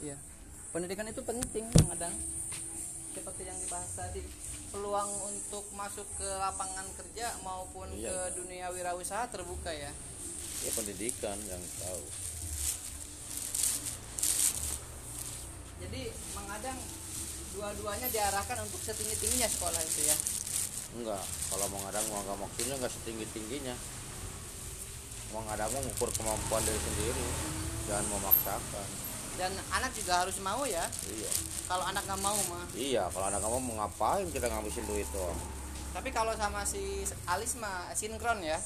Iya. Pendidikan itu penting kadang seperti yang dibahas tadi peluang untuk masuk ke lapangan kerja maupun Iya. ke dunia wirausaha terbuka ya. ya pendidikan yang tahu Jadi mengadang dua-duanya diarahkan untuk setinggi-tingginya sekolah itu ya. enggak kalau mengadang mau nggak maksudnya nggak setinggi tingginya mengadang mau ngukur kemampuan diri sendiri jangan memaksakan Dan anak juga harus mau ya. iya Kalau anak nggak mau mah. iya kalau anak kamu mau ngapain kita ngabisin duit tuh Tapi kalau sama si Alis mah sinkron ya.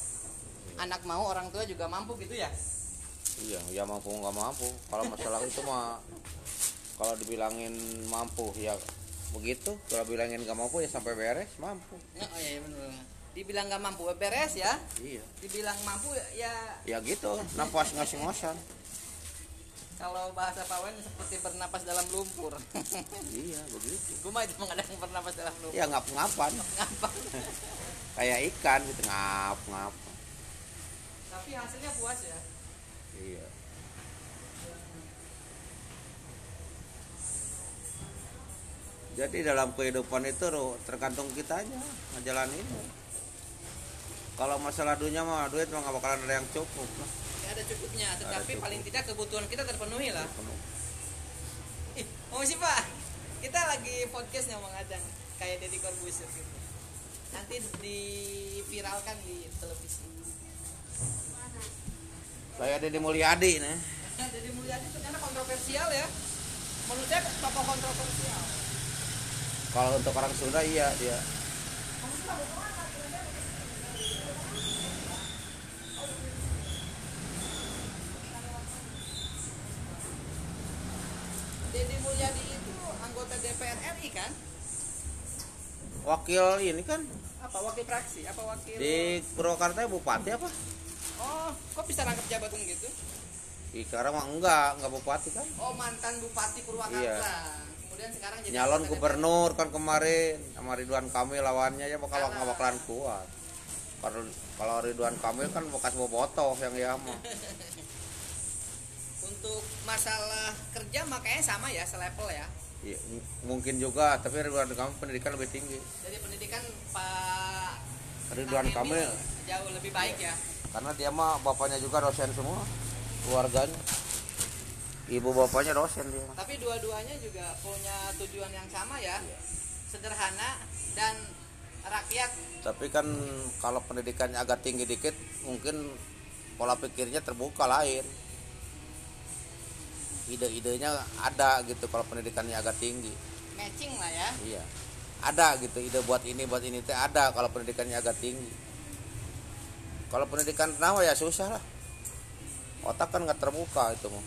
Anak mau orang tua juga mampu gitu ya. iya ya mampu nggak mampu kalau masalah itu mah kalau dibilangin mampu ya begitu kalau bilangin nggak mampu ya sampai beres mampu Ya, oh iya benar. Dibilang nggak mampu beres ya. iya Dibilang mampu ya ya gitu napas ngasih ngosan kalau bahasa Pawen seperti bernapas dalam lumpur. iya begitu Gue mah itu mengadang bernapas dalam lumpur. ya ngap ngapan Ngapa? kayak ikan gitu ngap ngap Tapi hasilnya puas ya. iya jadi dalam kehidupan itu tergantung kita aja ngejalanin kalau masalah dunia mah duit mah nggak bakalan ada yang cukup lah ada cukupnya, tetapi cukup. paling tidak kebutuhan kita terpenuhi lah. Ih, mau sih Pak? Kita lagi podcast ngomong adang kayak Deddy Corbuzier gitu. Nanti diviralkan di televisi. kayak Deddy Mulyadi nih Deddy Mulyadi ternyata kontroversial ya. Menurut saya tokoh kontroversial. kalau untuk orang Sunda iya dia Deddy Mulyadi itu anggota DPR RI kan? Wakil ini kan Apa wakil fraksi? Apa wakil? di Purwakarta ya bupati apa Oh, kok bisa rangkap jabatan gitu? di sekarang mah enggak enggak bupati kan Oh, mantan Bupati Purwakarta. Iya. Kemudian sekarang jadi nyalon gubernur kan kemarin sama Ridwan Kamil lawannya ya bakal nggak bakalan kuat kalau kalau Ridwan Kamil kan bekas bobotoh yang ya mah. Untuk masalah kerja makanya sama ya, selevel ya. M- mungkin juga tapi Ridwan Kamil pendidikan lebih tinggi. Jadi pendidikan Pak Ridwan Emil jauh lebih baik ya. karena dia mah bapaknya juga dosen semua keluarganya. Ibu bapaknya dosen dia. Tapi dua-duanya juga punya tujuan yang sama ya. Sederhana dan rakyat. Tapi kan kalau pendidikannya agak tinggi dikit mungkin pola pikirnya terbuka lain ide-idenya ada gitu kalau pendidikannya agak tinggi. Matching lah ya. iya. Ada gitu ide buat ini buat ini teh ada kalau pendidikannya agak tinggi. Kalau pendidikan rendah ya susah lah. Otak kan nggak terbuka itu mah.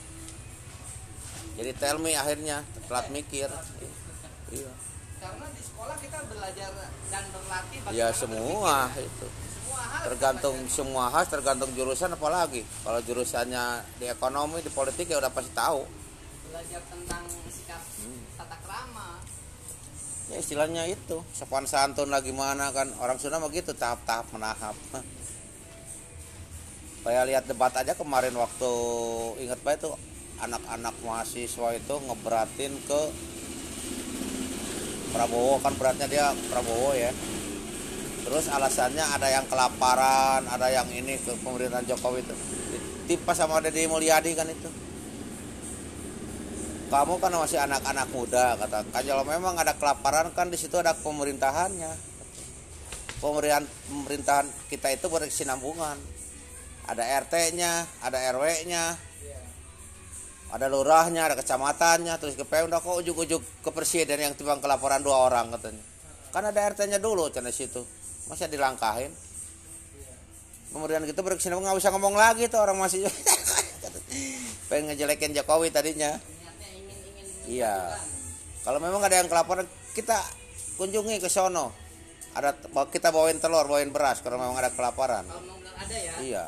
Jadi tell me akhirnya telat mikir. Iya. Karena di sekolah kita belajar dan berlatih ya semua itu tergantung semua hal tergantung jurusan apalagi. Kalau jurusannya di ekonomi di politik ya udah pasti tahu. Belajar tentang sikap Hmm. tata krama. ya istilahnya itu. Sopan santun lah gimana kan. Orang Sunda mah gitu tahap-tahap menahap. Kayak lihat debat aja kemarin waktu ingat pak itu anak-anak mahasiswa itu ngeberatin ke Prabowo. Kan beratnya dia Prabowo ya terus alasannya ada yang kelaparan ada yang ini ke pemerintahan Jokowi itu. Tipas sama Deddy Mulyadi kan itu. Kamu kan masih anak-anak muda kata. Kan kalau memang ada kelaparan kan di situ ada pemerintahannya. Pemerintahan pemerintahan kita itu berkesinambungan ada RT-nya ada RW-nya ada lurahnya ada kecamatannya terus ke Pemda kok ujuk-ujuk ke presiden yang timbang kelaparan dua orang katanya. Kan ada RT-nya dulu cina situ masa dilangkahin kemudian kita berkesinambungan nggak bisa ngomong lagi tuh orang masih pengen ngejelekin Jokowi tadinya Niatnya ingin ingin Iya. Kalau memang ada yang kelaparan, kita kunjungi ke sono. Ada kita bawain telur, bawain beras kalau memang ada kelaparan. kalau ada ya. Iya.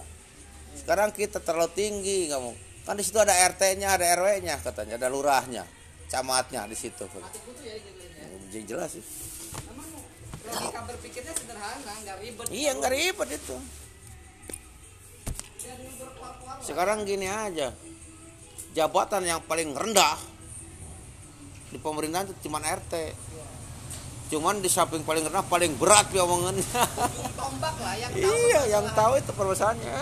Sekarang kita terlalu tinggi kamu. Kan di situ ada RT-nya, ada RW-nya katanya, ada lurahnya, camatnya di situ. Ya ya. Jelas sih. Emang logika berpikirnya sederhana, nggak ribet. Iya nggak ribet itu. Sekarang gini aja. Jabatan yang paling rendah di pemerintahan itu cuman RT cuman di samping paling rendah paling berat ya omongannya. Tombak lah yang tahu iya yang tahu itu permasalahannya.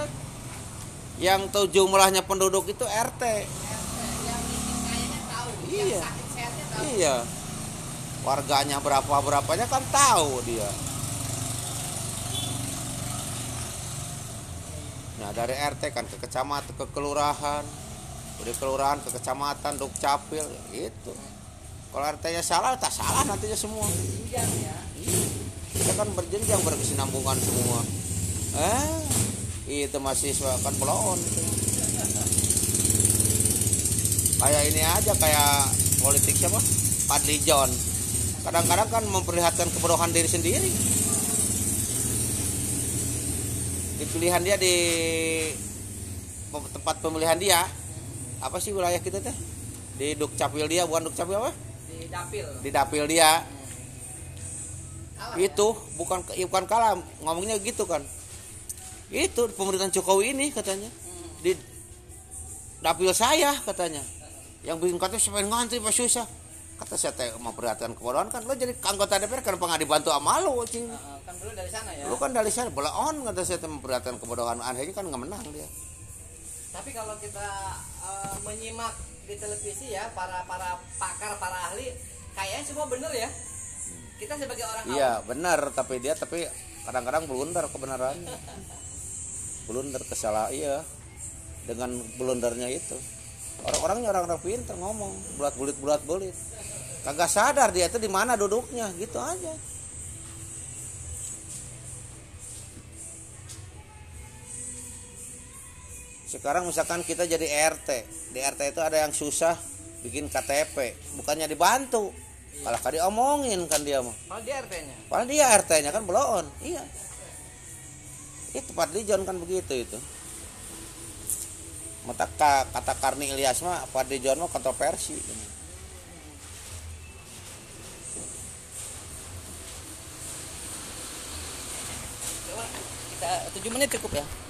Yang tahu jumlahnya penduduk itu RT yang miskin kayaknya tahu Iya. yang sakit sehatnya tahu. Iya warganya berapa berapanya kan tahu dia. Nah dari RT kan ke kecamatan ke kelurahan. Dari kelurahan ke kecamatan dukcapil gitu kalau RT-nya salah tak salah nantinya semua. Ya. Kita kan berjenjang berkesinambungan semua. Eh itu mahasiswa kan belum kayak ini aja kayak politik siapa? Padli John kadang-kadang kan memperlihatkan kebodohan diri sendiri. Di pilihan dia di tempat pemilihan dia apa sih wilayah kita teh? Di Dukcapil dia bukan Dukcapil apa? Di dapil. Di dapil dia. Kalah, itu bukan ya bukan kalah ngomongnya gitu kan. Itu pemerintahan Jokowi ini katanya. Di dapil saya katanya. Yang bikin katanya siapa yang ngantri pas susah kata saya teh memperhatikan kebodohan kan lo jadi anggota DPR kan pengen dibantu sama lo cing ya. Heeh, kan dulu dari sana ya? Lu kan dari sana bola on kata saya teh memperhatikan kebodohan. Akhirnya kan nggak menang dia. Tapi kalau kita eh, menyimak di televisi ya para para pakar para ahli kayaknya semua bener ya? Kita sebagai orang iya benar tapi dia tapi kadang-kadang blunder kebenarannya blunder kesalah iya. Dengan blundernya itu orang-orangnya orang-orang pintar ngomong bulat bulit bulat bulit kagak sadar dia itu di mana duduknya gitu aja sekarang misalkan kita jadi RT di RT itu ada yang susah bikin KTP bukannya dibantu malah kan diomongin kan dia mah mau di RT-nya Padahal dia RT-nya kan belum. Iya. Itu Pak Dijon kan begitu itu. Mata ka- kata Karni Ilyas mah Pak Dijon mah kontroversi. Kita 7 menit cukup ya